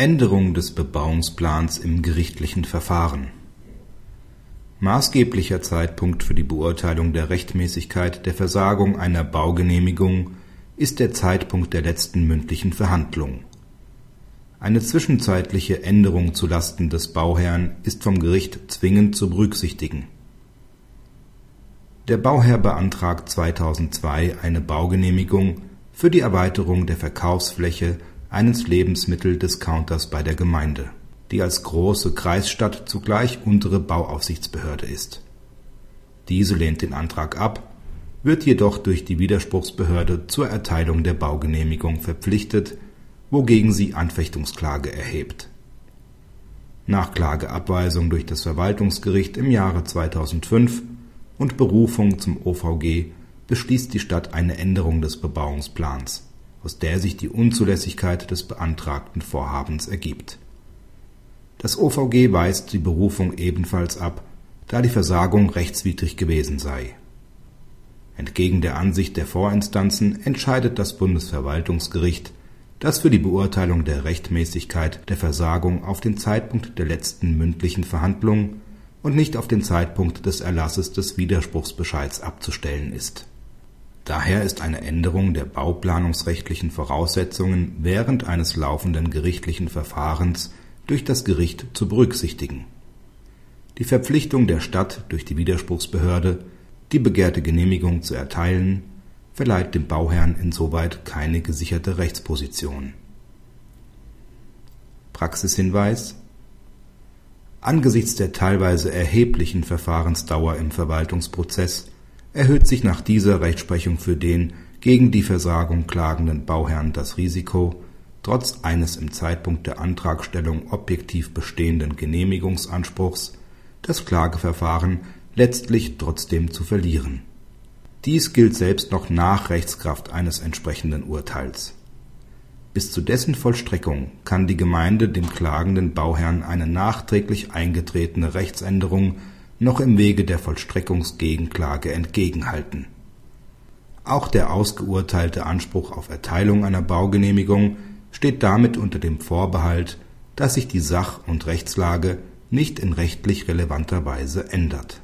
Änderung des Bebauungsplans im gerichtlichen Verfahren Maßgeblicher Zeitpunkt für die Beurteilung der Rechtmäßigkeit der Versagung einer Baugenehmigung ist der Zeitpunkt der letzten mündlichen Verhandlung. Eine zwischenzeitliche Änderung zu Lasten des Bauherrn ist vom Gericht zwingend zu berücksichtigen. Der Bauherr beantragt 2002 eine Baugenehmigung für die Erweiterung der Verkaufsfläche eines Lebensmitteldiscounters bei der Gemeinde, die als große Kreisstadt zugleich untere Bauaufsichtsbehörde ist. Diese lehnt den Antrag ab, wird jedoch durch die Widerspruchsbehörde zur Erteilung der Baugenehmigung verpflichtet, wogegen sie Anfechtungsklage erhebt. Nach Klageabweisung durch das Verwaltungsgericht im Jahre 2005 und Berufung zum OVG beschließt die Stadt eine Änderung des Bebauungsplans, aus der sich die Unzulässigkeit des beantragten Vorhabens ergibt. Das OVG weist die Berufung ebenfalls ab, da die Versagung rechtswidrig gewesen sei. Entgegen der Ansicht der Vorinstanzen entscheidet das Bundesverwaltungsgericht, dass für die Beurteilung der Rechtmäßigkeit der Versagung auf den Zeitpunkt der letzten mündlichen Verhandlung und nicht auf den Zeitpunkt des Erlasses des Widerspruchsbescheids abzustellen ist Daher ist eine Änderung der bauplanungsrechtlichen Voraussetzungen während eines laufenden gerichtlichen Verfahrens durch das Gericht zu berücksichtigen. Die Verpflichtung der Stadt durch die Widerspruchsbehörde, die begehrte Genehmigung zu erteilen, verleiht dem Bauherrn insoweit keine gesicherte Rechtsposition. Praxishinweis Angesichts der teilweise erheblichen Verfahrensdauer im Verwaltungsprozess erhöht sich nach dieser Rechtsprechung für den gegen die Versagung klagenden Bauherrn das Risiko, trotz eines im Zeitpunkt der Antragstellung objektiv bestehenden Genehmigungsanspruchs das Klageverfahren letztlich trotzdem zu verlieren. Dies gilt selbst noch nach Rechtskraft eines entsprechenden Urteils. Bis zu dessen Vollstreckung kann die Gemeinde dem klagenden Bauherrn eine nachträglich eingetretene Rechtsänderung noch im Wege der Vollstreckungsgegenklage entgegenhalten. Auch der ausgeurteilte Anspruch auf Erteilung einer Baugenehmigung steht damit unter dem Vorbehalt, dass sich die Sach und Rechtslage nicht in rechtlich relevanter Weise ändert